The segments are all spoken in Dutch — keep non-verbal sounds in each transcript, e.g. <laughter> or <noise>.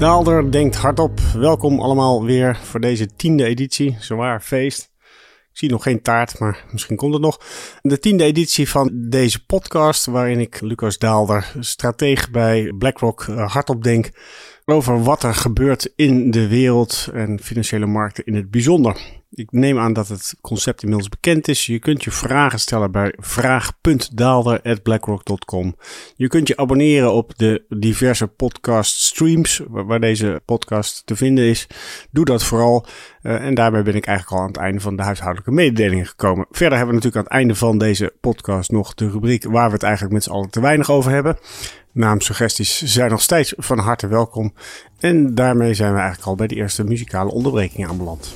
Daalder denkt hardop. Welkom allemaal weer voor deze tiende editie. Zwaar feest. Ik zie nog geen taart, maar misschien komt het nog. De tiende editie van deze podcast, waarin ik Lucas Daalder, stratege bij BlackRock, eh, hardop denk over wat er gebeurt in de wereld en financiële markten in het bijzonder. Ik neem aan dat het concept inmiddels bekend is. Je kunt je vragen stellen bij vraag.daalder.blackrock.com. Je kunt je abonneren op de diverse podcast streams waar deze podcast te vinden is. Doe dat vooral. Uh, en daarmee ben ik eigenlijk al aan het einde van de huishoudelijke mededelingen gekomen. Verder hebben we natuurlijk aan het einde van deze podcast nog de rubriek waar we het eigenlijk met z'n allen te weinig over hebben. Naamsuggesties zijn nog steeds van harte welkom. En daarmee zijn we eigenlijk al bij de eerste muzikale onderbreking aanbeland.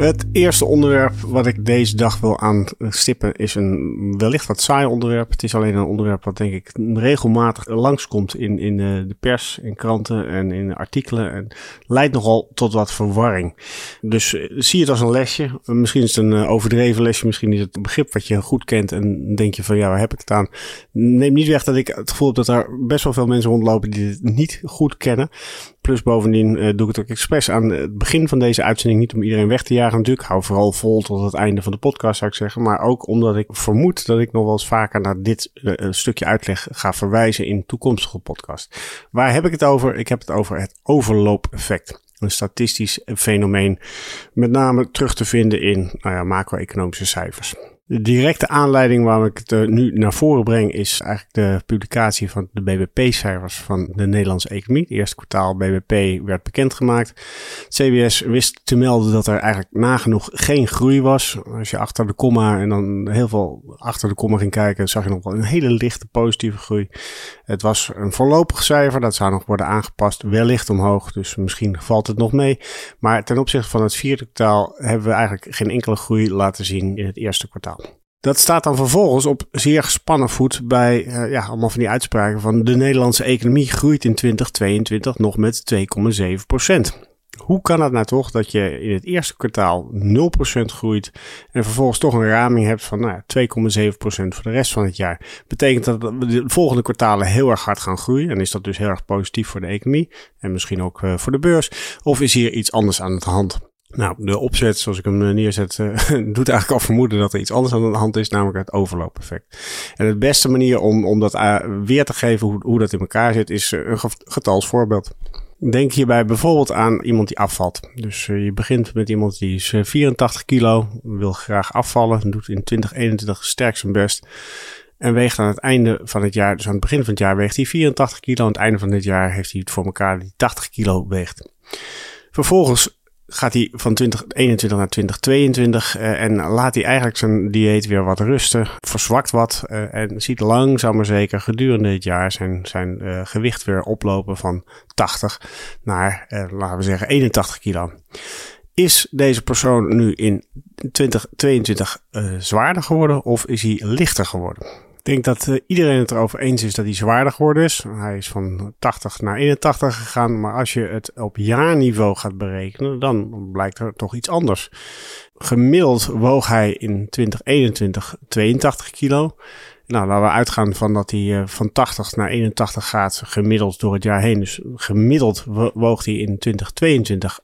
Het eerste onderwerp wat ik deze dag wil aanstippen is een wellicht wat saai onderwerp. Het is alleen een onderwerp wat denk ik regelmatig langskomt in, in de pers, in kranten en in artikelen. En leidt nogal tot wat verwarring. Dus eh, zie het als een lesje. Misschien is het een eh, overdreven lesje, misschien is het een begrip wat je goed kent en denk je van ja, waar heb ik het aan? Neem niet weg dat ik het gevoel heb dat er best wel veel mensen rondlopen die het niet goed kennen. Plus bovendien uh, doe ik het ook expres aan het begin van deze uitzending niet om iedereen weg te jagen natuurlijk. Hou vooral vol tot het einde van de podcast zou ik zeggen. Maar ook omdat ik vermoed dat ik nog wel eens vaker naar dit uh, stukje uitleg ga verwijzen in toekomstige podcast. Waar heb ik het over? Ik heb het over het overloopeffect. Een statistisch fenomeen, met name terug te vinden in nou ja, macro-economische cijfers. De directe aanleiding waarom ik het nu naar voren breng is eigenlijk de publicatie van de BBP-cijfers van de Nederlandse economie. Het eerste kwartaal BBP werd bekendgemaakt. CBS wist te melden dat er eigenlijk nagenoeg geen groei was. Als je achter de komma en dan heel veel achter de komma ging kijken, zag je nog wel een hele lichte positieve groei. Het was een voorlopig cijfer, dat zou nog worden aangepast, wellicht omhoog, dus misschien valt het nog mee. Maar ten opzichte van het vierde kwartaal hebben we eigenlijk geen enkele groei laten zien in het eerste kwartaal. Dat staat dan vervolgens op zeer gespannen voet bij uh, ja, allemaal van die uitspraken van de Nederlandse economie groeit in 2022 nog met 2,7 procent. Hoe kan het nou toch dat je in het eerste kwartaal 0% groeit en vervolgens toch een raming hebt van nou, 2,7% voor de rest van het jaar? Betekent dat we de volgende kwartalen heel erg hard gaan groeien en is dat dus heel erg positief voor de economie en misschien ook uh, voor de beurs? Of is hier iets anders aan de hand? Nou, de opzet zoals ik hem neerzet, uh, <laughs> doet eigenlijk al vermoeden dat er iets anders aan de hand is, namelijk het overloopeffect. En de beste manier om, om dat uh, weer te geven hoe, hoe dat in elkaar zit, is een getalsvoorbeeld. Denk hierbij bijvoorbeeld aan iemand die afvalt. Dus je begint met iemand die is 84 kilo, wil graag afvallen, doet in 2021 sterk zijn best. En weegt aan het einde van het jaar, dus aan het begin van het jaar weegt hij 84 kilo. Aan het einde van dit jaar heeft hij het voor elkaar die 80 kilo weegt. Vervolgens gaat hij van 2021 naar 2022 uh, en laat hij eigenlijk zijn dieet weer wat rusten, verzwakt wat uh, en ziet langzaam maar zeker gedurende het jaar zijn, zijn uh, gewicht weer oplopen van 80 naar, laten we zeggen, 81 kilo. Is deze persoon nu in 2022 zwaarder geworden of is hij lichter geworden? Ik denk dat uh, iedereen het erover eens is dat hij zwaarder geworden is. Hij is van 80 naar 81 gegaan. Maar als je het op jaarniveau gaat berekenen, dan blijkt er toch iets anders. Gemiddeld woog hij in 2021 82 kilo. Nou, laten we uitgaan van dat hij uh, van 80 naar 81 gaat, gemiddeld door het jaar heen. Dus gemiddeld woog hij in 2022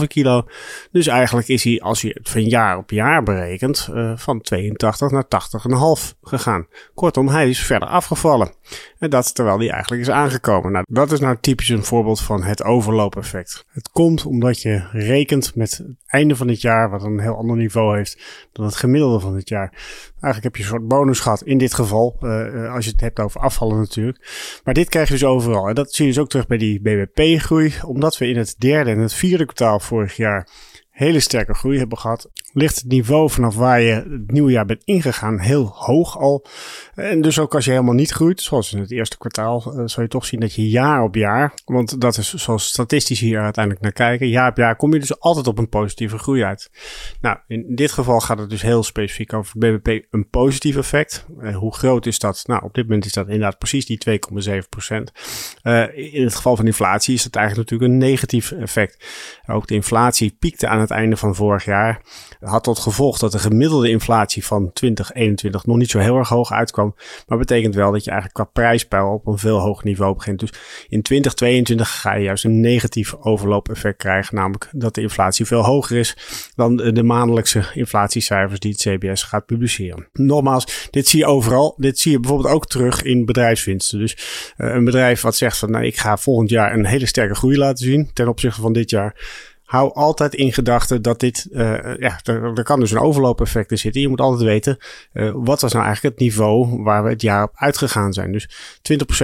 80,5 kilo. Dus eigenlijk is hij, als je het van jaar op jaar berekent, uh, van 82 naar 80,5 gegaan. Kortom, hij is verder afgevallen. En dat terwijl hij eigenlijk is aangekomen. Nou, dat is nou typisch een voorbeeld van het overloopeffect. Het komt omdat je rekent met het einde van het jaar, wat een heel ander niveau heeft dan het gemiddelde van het jaar. Eigenlijk heb je een soort bonus gehad in dit geval, uh, als je het hebt over afvallen natuurlijk. Maar dit krijg je dus overal. En dat zie je dus ook terug bij die BBP-groei, omdat we in het derde en het vierde kwartaal vorig jaar hele sterke groei hebben gehad, ligt het niveau vanaf waar je het nieuwe jaar bent ingegaan heel hoog al. En dus ook als je helemaal niet groeit, zoals in het eerste kwartaal, uh, zal je toch zien dat je jaar op jaar, want dat is zoals statistici hier uiteindelijk naar kijken, jaar op jaar kom je dus altijd op een positieve groei uit. Nou, in dit geval gaat het dus heel specifiek over BBP een positief effect. Uh, hoe groot is dat? Nou, op dit moment is dat inderdaad precies die 2,7 procent. Uh, in het geval van inflatie is het eigenlijk natuurlijk een negatief effect. Ook de inflatie piekte aan het einde van vorig jaar. Had tot gevolg dat de gemiddelde inflatie van 2021 nog niet zo heel erg hoog uitkwam. Maar betekent wel dat je eigenlijk qua prijspeil op een veel hoger niveau begint. Dus in 2022 ga je juist een negatief overloopeffect krijgen. Namelijk dat de inflatie veel hoger is dan de maandelijkse inflatiecijfers die het CBS gaat publiceren. Nogmaals, dit zie je overal. Dit zie je bijvoorbeeld ook terug in bedrijfswinsten. Dus uh, een bedrijf wat zegt van nou, ik ga volgend jaar een hele sterke groei laten zien ten opzichte van dit jaar hou altijd in gedachten dat dit, uh, ja, er, kan dus een overloopeffect in zitten. Je moet altijd weten, uh, wat was nou eigenlijk het niveau waar we het jaar op uitgegaan zijn. Dus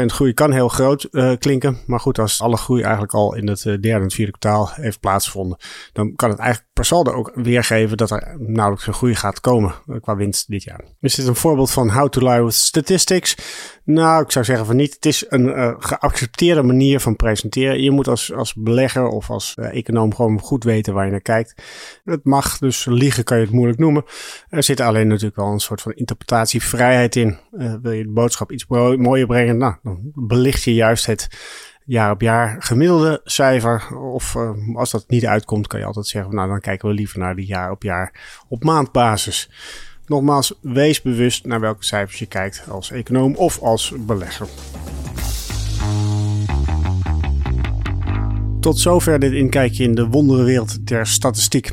20% groei kan heel groot uh, klinken. Maar goed, als alle groei eigenlijk al in het derde en vierde kwartaal heeft plaatsgevonden, dan kan het eigenlijk per saldo ook weergeven dat er nauwelijks een groei gaat komen qua winst dit jaar. Is dit een voorbeeld van how to lie with statistics? Nou, ik zou zeggen van niet. Het is een uh, geaccepteerde manier van presenteren. Je moet als, als belegger of als uh, econoom gewoon goed weten waar je naar kijkt. Het mag, dus liegen kan je het moeilijk noemen. Er zit alleen natuurlijk wel een soort van interpretatievrijheid in. Uh, wil je de boodschap iets mooier brengen? Nou, dan belicht je juist het jaar op jaar gemiddelde cijfer. Of als dat niet uitkomt, kan je altijd zeggen: Nou, dan kijken we liever naar die jaar op jaar op maandbasis. Nogmaals, wees bewust naar welke cijfers je kijkt als econoom of als belegger. Tot zover dit inkijkje in de wonderenwereld der statistiek.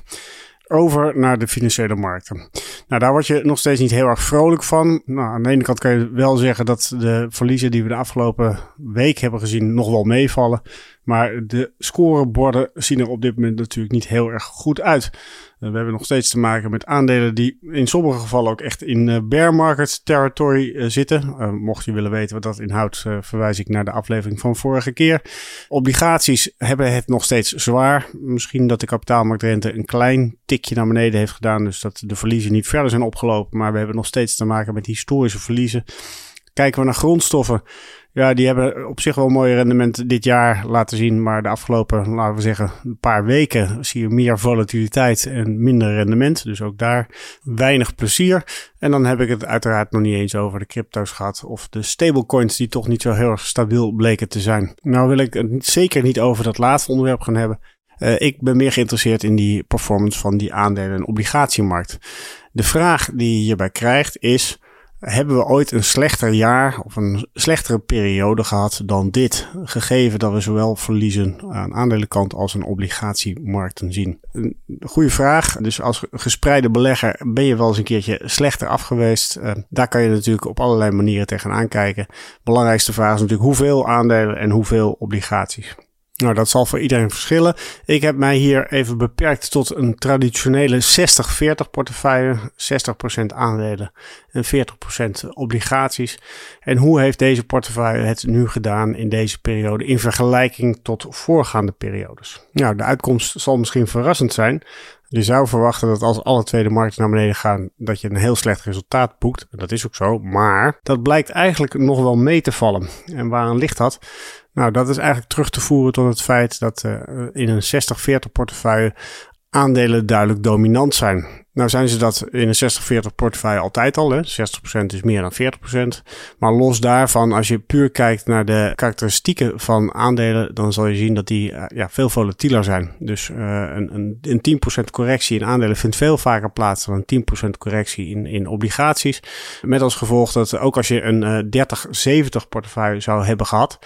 Over naar de financiële markten. Nou, daar word je nog steeds niet heel erg vrolijk van. Nou, aan de ene kant kan je wel zeggen dat de verliezen die we de afgelopen week hebben gezien nog wel meevallen. Maar de scoreborden zien er op dit moment natuurlijk niet heel erg goed uit. Eh, we hebben nog steeds te maken met aandelen die in sommige gevallen ook echt in uh, bear market territory uh, zitten. Mocht je willen weten wat dat inhoudt, verwijs ik naar de aflevering van vorige keer. Obligaties hebben het nog steeds zwaar. Misschien dat de kapitaalmarktrente een klein tikje naar beneden heeft gedaan. Dus dat de verliezen niet verder zijn opgelopen. Maar we hebben nog steeds te maken met historische verliezen. Kijken we naar grondstoffen. Ja, die hebben op zich wel een mooi rendement dit jaar laten zien. Maar de afgelopen, laten we zeggen, een paar weken zie je meer volatiliteit en minder rendement. Dus ook daar weinig plezier. En dan heb ik het uiteraard nog niet eens over de crypto's gehad. Of de stablecoins die toch niet zo heel erg stabiel bleken te zijn. Nou wil ik het zeker niet over dat laatste onderwerp gaan hebben. Uh, ik ben meer geïnteresseerd in die performance van die aandelen- en obligatiemarkt. De vraag die je hierbij krijgt is hebben we ooit een slechter jaar of een slechtere periode gehad dan dit, gegeven dat we zowel verliezen aan aandelenkant als een obligatiemarkten zien? Een goede vraag. Dus als gespreide belegger ben je wel eens een keertje slechter af geweest. Uh, daar kan je natuurlijk op allerlei manieren tegenaan kijken. Belangrijkste vraag is natuurlijk hoeveel aandelen en hoeveel obligaties. Nou, dat zal voor iedereen verschillen. Ik heb mij hier even beperkt tot een traditionele 60-40 portefeuille. 60% aandelen en 40% obligaties. En hoe heeft deze portefeuille het nu gedaan in deze periode in vergelijking tot voorgaande periodes? Nou, de uitkomst zal misschien verrassend zijn. Je zou verwachten dat als alle tweede markten naar beneden gaan, dat je een heel slecht resultaat boekt. Dat is ook zo, maar dat blijkt eigenlijk nog wel mee te vallen. En waaraan ligt dat? Nou, dat is eigenlijk terug te voeren tot het feit dat uh, in een 60-40 portefeuille aandelen duidelijk dominant zijn. Nou zijn ze dat in een 60-40 portefeuille altijd al. Hè? 60% is meer dan 40%. Maar los daarvan, als je puur kijkt naar de karakteristieken van aandelen, dan zal je zien dat die uh, ja, veel volatieler zijn. Dus uh, een, een, een 10% correctie in aandelen vindt veel vaker plaats dan een 10% correctie in, in obligaties. Met als gevolg dat ook als je een uh, 30-70 portefeuille zou hebben gehad,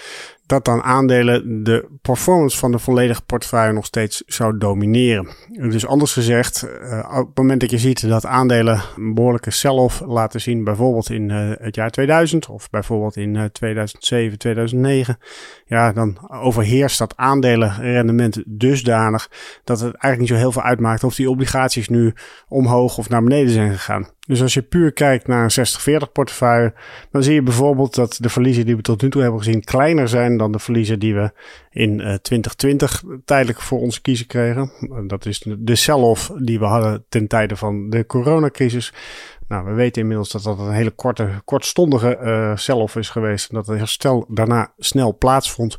dat dan aandelen de performance van de volledige portefeuille nog steeds zou domineren. Dus anders gezegd, uh, op het moment dat je ziet dat aandelen een behoorlijke sell-off laten zien, bijvoorbeeld in uh, het jaar 2000 of bijvoorbeeld in uh, 2007, 2009, ja, dan overheerst dat aandelenrendement dusdanig dat het eigenlijk niet zo heel veel uitmaakt of die obligaties nu omhoog of naar beneden zijn gegaan. Dus als je puur kijkt naar een 60-40 portefeuille, dan zie je bijvoorbeeld dat de verliezen die we tot nu toe hebben gezien kleiner zijn dan de verliezen die we in uh, 2020 tijdelijk voor ons kiezen kregen. Dat is de sell-off die we hadden ten tijde van de coronacrisis. Nou, we weten inmiddels dat dat een hele korte, kortstondige uh, sell-off is geweest. En dat het herstel daarna snel plaatsvond.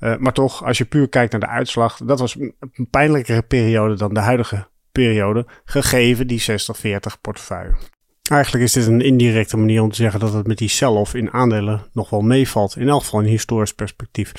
Uh, maar toch, als je puur kijkt naar de uitslag, dat was een pijnlijkere periode dan de huidige periode, gegeven die 60-40 portefeuille. Eigenlijk is dit een indirecte manier om te zeggen dat het met die sell-off in aandelen nog wel meevalt. In elk geval in historisch perspectief.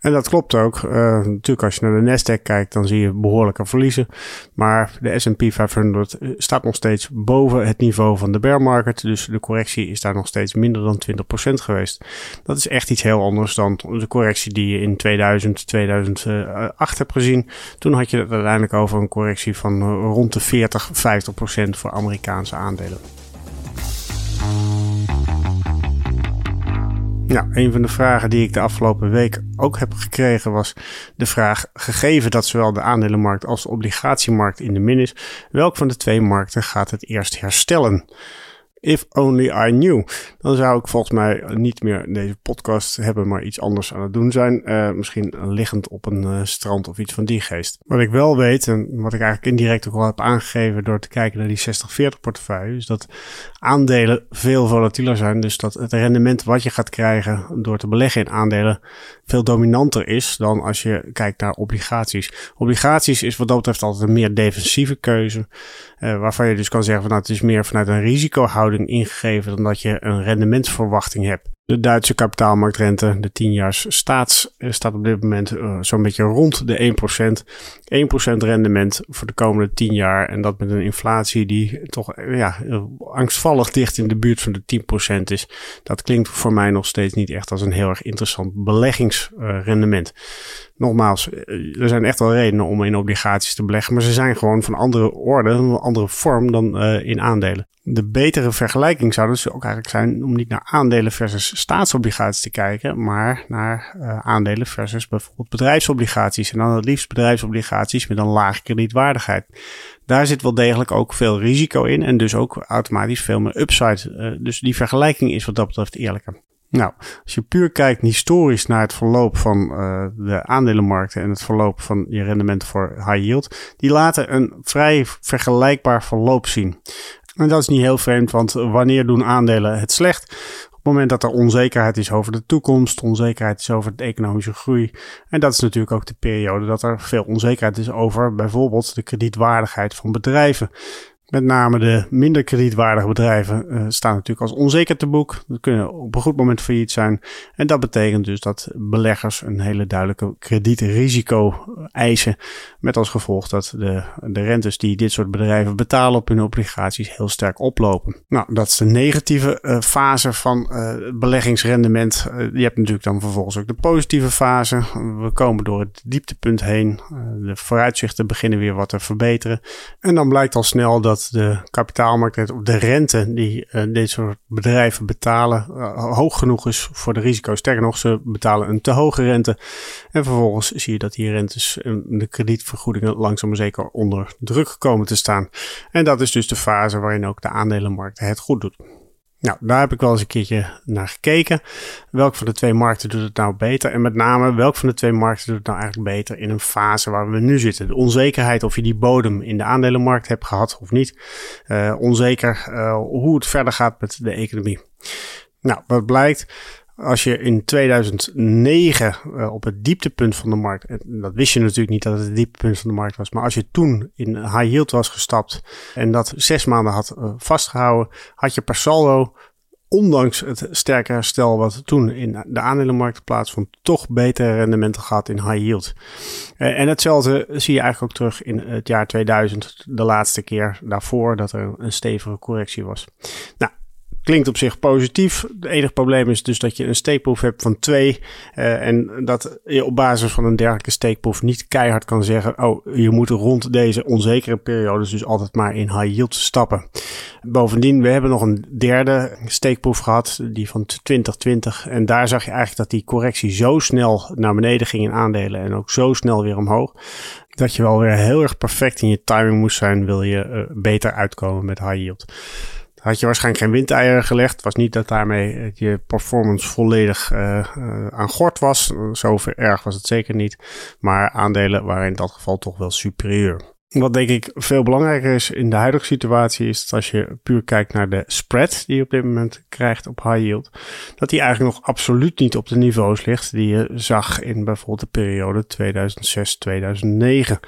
En dat klopt ook. Uh, natuurlijk als je naar de Nasdaq kijkt, dan zie je behoorlijke verliezen. Maar de S&P 500 eh, staat nog steeds boven het niveau van de bear market. Dus de correctie is daar nog steeds minder dan 20% geweest. Dat is echt iets heel anders dan de correctie die je in 2000, 2008 hebt gezien. Toen had je het uiteindelijk over een correctie van rond de 40, 50% voor Amerikaanse aandelen. Ja, een van de vragen die ik de afgelopen week ook heb gekregen was de vraag: gegeven dat zowel de aandelenmarkt als de obligatiemarkt in de min is, welk van de twee markten gaat het eerst herstellen? If only I knew. Dan zou ik volgens mij niet meer deze podcast hebben, maar iets anders aan het doen zijn. Uh, misschien liggend op een uh, strand of iets van die geest. Wat ik wel weet, en wat ik eigenlijk indirect ook al heb aangegeven door te kijken naar die 60-40 portefeuille, is dat aandelen veel volatieler zijn. Dus dat het rendement wat je gaat krijgen door te beleggen in aandelen veel dominanter is dan als je kijkt naar obligaties. Obligaties is wat dat betreft altijd een meer defensieve keuze. Uh, waarvan je dus kan zeggen van nou, het is meer vanuit een risicohouding ingegeven dan dat je een rendementsverwachting hebt. De Duitse kapitaalmarktrente, de 10 jaar staats, eh, staat op dit moment uh, zo'n beetje rond de 1%. 1% rendement voor de komende 10 jaar. En dat met een inflatie die toch ja, angstvallig dicht in de buurt van de 10% is. Dat klinkt voor mij nog steeds niet echt als een heel erg interessant beleggingsrendement. Nogmaals, er zijn echt wel redenen om in obligaties te beleggen, maar ze zijn gewoon van andere orde, een andere vorm dan uh, in aandelen. De betere vergelijking zou dus ook eigenlijk zijn om niet naar aandelen versus staatsobligaties te kijken, maar naar uh, aandelen versus bijvoorbeeld bedrijfsobligaties. En dan het liefst bedrijfsobligaties met een lage kredietwaardigheid. Daar zit wel degelijk ook veel risico in en dus ook automatisch veel meer upside. Dus die vergelijking is wat dat betreft eerlijker. Nou, als je puur kijkt historisch naar het verloop van uh, de aandelenmarkten en het verloop van je rendement voor high yield, die laten een vrij vergelijkbaar verloop zien. En dat is niet heel vreemd, want wanneer doen aandelen het slecht? Op het moment dat er onzekerheid is over de toekomst, onzekerheid is over de economische groei. En dat is natuurlijk ook de periode dat er veel onzekerheid is over bijvoorbeeld de kredietwaardigheid van bedrijven. Met name de minder kredietwaardige bedrijven uh, staan natuurlijk als onzeker te boek. Dat kunnen op een goed moment failliet zijn. En dat betekent dus dat beleggers een hele duidelijke kredietrisico eisen. Met als gevolg dat de, de rentes die dit soort bedrijven betalen op hun obligaties heel sterk oplopen. Nou, dat is de negatieve uh, fase van uh, beleggingsrendement. je hebt natuurlijk dan vervolgens ook de positieve fase. We komen door het dieptepunt heen. de vooruitzichten beginnen weer wat te verbeteren. En dan blijkt al snel dat de kapitaalmarkt of de rente die uh, deze soort bedrijven betalen uh, hoog genoeg is voor de risico's. Sterker nog, ze betalen een te hoge rente. En vervolgens zie je dat die rentes en de kredietvergoedingen langzaam maar zeker onder druk komen te staan. En dat is dus de fase waarin ook de aandelenmarkt het goed doet. Nou, daar heb ik wel eens een keertje naar gekeken. Welk van de twee markten doet het nou beter? En met name, welk van de twee markten doet het nou eigenlijk beter in een fase waar we nu zitten? De onzekerheid of je die bodem in de aandelenmarkt hebt gehad of niet. Uh, onzeker uh, hoe het verder gaat met de economie. Nou, wat blijkt? Als je in 2009 uh, op het dieptepunt van de markt, en dat wist je natuurlijk niet dat het het dieptepunt van de markt was, maar als je toen in high yield was gestapt en dat zes maanden had uh, vastgehouden, had je per saldo, ondanks het sterke herstel wat toen in de aandelenmarkt plaatsvond, toch betere rendementen gehad in high yield. Uh, en hetzelfde zie je eigenlijk ook terug in het jaar 2000, de laatste keer daarvoor dat er een stevige correctie was. Nou, klinkt op zich positief. Het enige probleem is dus dat je een steekproef hebt van twee. Uh, en dat je op basis van een dergelijke steekproef niet keihard kan zeggen: Oh, je moet rond deze onzekere periodes dus altijd maar in high yield stappen. Bovendien, we hebben nog een derde steekproef gehad, die van 2020. En daar zag je eigenlijk dat die correctie zo snel naar beneden ging in aandelen en ook zo snel weer omhoog. Dat je wel weer heel erg perfect in je timing moest zijn, wil je uh, beter uitkomen met high yield had je waarschijnlijk geen windeieren gelegd. Was niet dat daarmee je performance volledig uh, aan gort was. Zo erg was het zeker niet. Maar aandelen waren in dat geval toch wel superieur. Wat denk ik veel belangrijker is in de huidige situatie, is dat als je puur kijkt naar de spread die je op dit moment krijgt op high yield, dat die eigenlijk nog absoluut niet op de niveaus ligt die je zag in bijvoorbeeld de periode 2006-2009.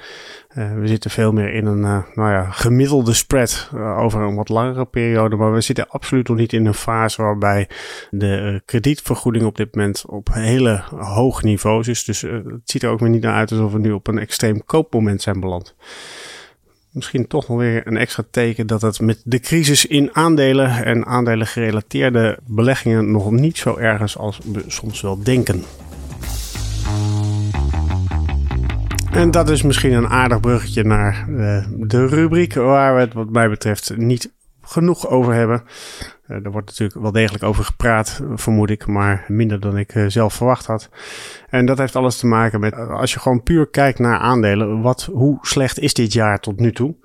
Uh, we zitten veel meer in een uh, nou ja, gemiddelde spread uh, over een wat langere periode. Maar we zitten absoluut nog niet in een fase waarbij de kredietvergoeding op dit moment op hele hoog niveaus is. Dus het ziet er ook weer niet naar uit alsof we nu op een extreem koopmoment zijn beland. Misschien toch nog weer een extra teken dat het met de crisis in aandelen en aandelen gerelateerde beleggingen nog niet zo erg is als we soms wel denken. En dat is misschien een aardig bruggetje naar uh, de rubriek waar we het wat mij betreft niet genoeg over hebben. Uh, er wordt natuurlijk wel degelijk over gepraat, vermoed ik, maar minder dan ik uh, zelf verwacht had. En dat heeft alles te maken met, als je gewoon puur kijkt naar aandelen, wat, hoe slecht is dit jaar tot nu toe?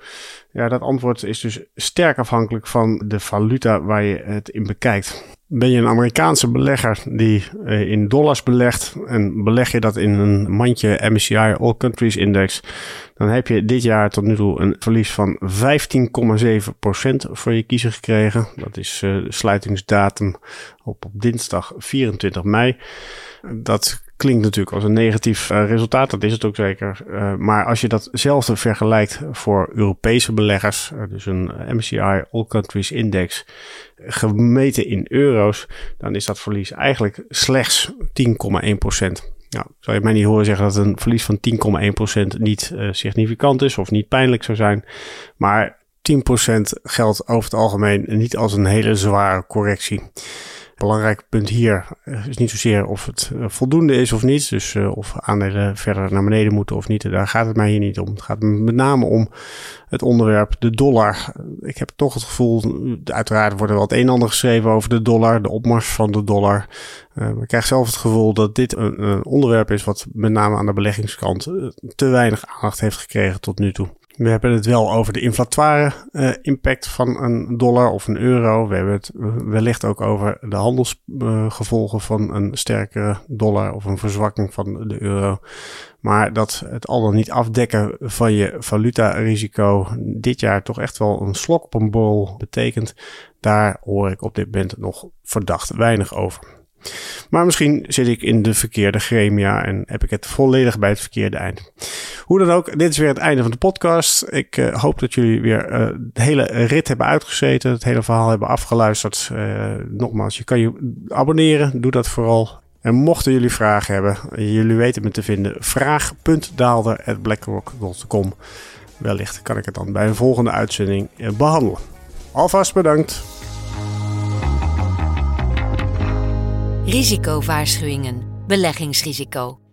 Ja, dat antwoord is dus sterk afhankelijk van de valuta waar je het in bekijkt. Ben je een Amerikaanse belegger die uh, in dollars belegt en beleg je dat in een mandje MSCI All Countries Index, dan heb je dit jaar tot nu toe een verlies van 15,7% voor je kiezer gekregen. Dat is uh, de sluitingsdatum op, op dinsdag 24 mei. Dat klinkt natuurlijk als een negatief uh, resultaat, dat is het ook zeker. Uh, maar als je datzelfde vergelijkt voor Europese beleggers, uh, dus een MSCI All Countries Index, gemeten in euro's, dan is dat verlies eigenlijk slechts 10,1%. Nou, zou je mij niet horen zeggen dat een verlies van 10,1% niet significant is of niet pijnlijk zou zijn. Maar 10% geldt over het algemeen niet als een hele zware correctie belangrijk punt hier eh, is niet zozeer of het eh, voldoende is of niet. Dus uh, of aandelen verder naar beneden moeten of niet. Daar gaat het mij hier niet om. Het gaat met name om het onderwerp de dollar. Ik heb toch het gevoel, uiteraard wordt er wel het een en ander geschreven over de dollar, de opmars van de dollar. Ik krijg zelf het gevoel dat dit een onderwerp is wat met name aan de beleggingskant te weinig aandacht heeft gekregen tot nu toe. We hebben het wel over de inflatoire uh, impact van een dollar of een euro. We hebben het wellicht ook over de handelsgevolgen uh, van een sterkere dollar of een verzwakking van de euro. Maar dat het al dan niet afdekken van je valutarisico dit jaar toch echt wel een slok op een bol betekent. Daar hoor ik op dit moment nog verdacht weinig over. Maar misschien zit ik in de verkeerde gremia en heb ik het volledig bij het verkeerde eind. Hoe dan ook, dit is weer het einde van de podcast. Ik uh, hoop dat jullie weer uh, de hele rit hebben uitgezeten, het hele verhaal hebben afgeluisterd. Uh, nogmaals, je kan je abonneren, doe dat vooral. En mochten jullie vragen hebben, jullie weten me te vinden, vraag.daalder.blackrock.com. Wellicht kan ik het dan bij een volgende uitzending behandelen. Alvast bedankt. Risicowaarschuwingen. Beleggingsrisico.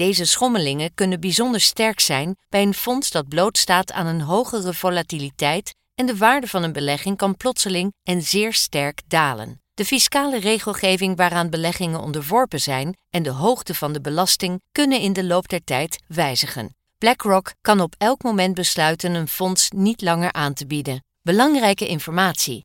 Deze schommelingen kunnen bijzonder sterk zijn bij een fonds dat blootstaat aan een hogere volatiliteit en de waarde van een belegging kan plotseling en zeer sterk dalen. De fiscale regelgeving waaraan beleggingen onderworpen zijn en de hoogte van de belasting kunnen in de loop der tijd wijzigen. BlackRock kan op elk moment besluiten een fonds niet langer aan te bieden. Belangrijke informatie.